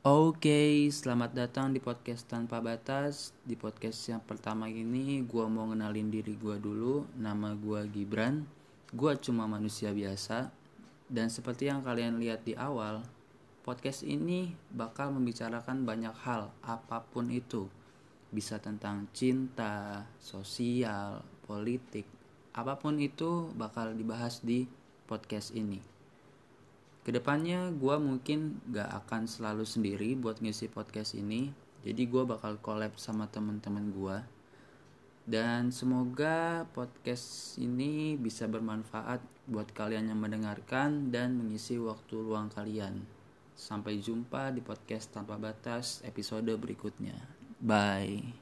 Oke, selamat datang di podcast tanpa batas. Di podcast yang pertama ini, gue mau ngenalin diri gue dulu. Nama gue Gibran. Gue cuma manusia biasa. Dan seperti yang kalian lihat di awal, podcast ini bakal membicarakan banyak hal, apa pun itu. Bisa tentang cinta, sosial, politik, apa pun itu bakal dibahas di podcast ini. Ke depannya gue mungkin gak akan selalu sendiri buat ngisi podcast ini. Jadi gue bakal collab sama teman-teman gue. Dan semoga podcast ini bisa bermanfaat buat kalian yang mendengarkan dan mengisi waktu luang kalian. Sampai jumpa di podcast tanpa batas episode berikutnya. Bye.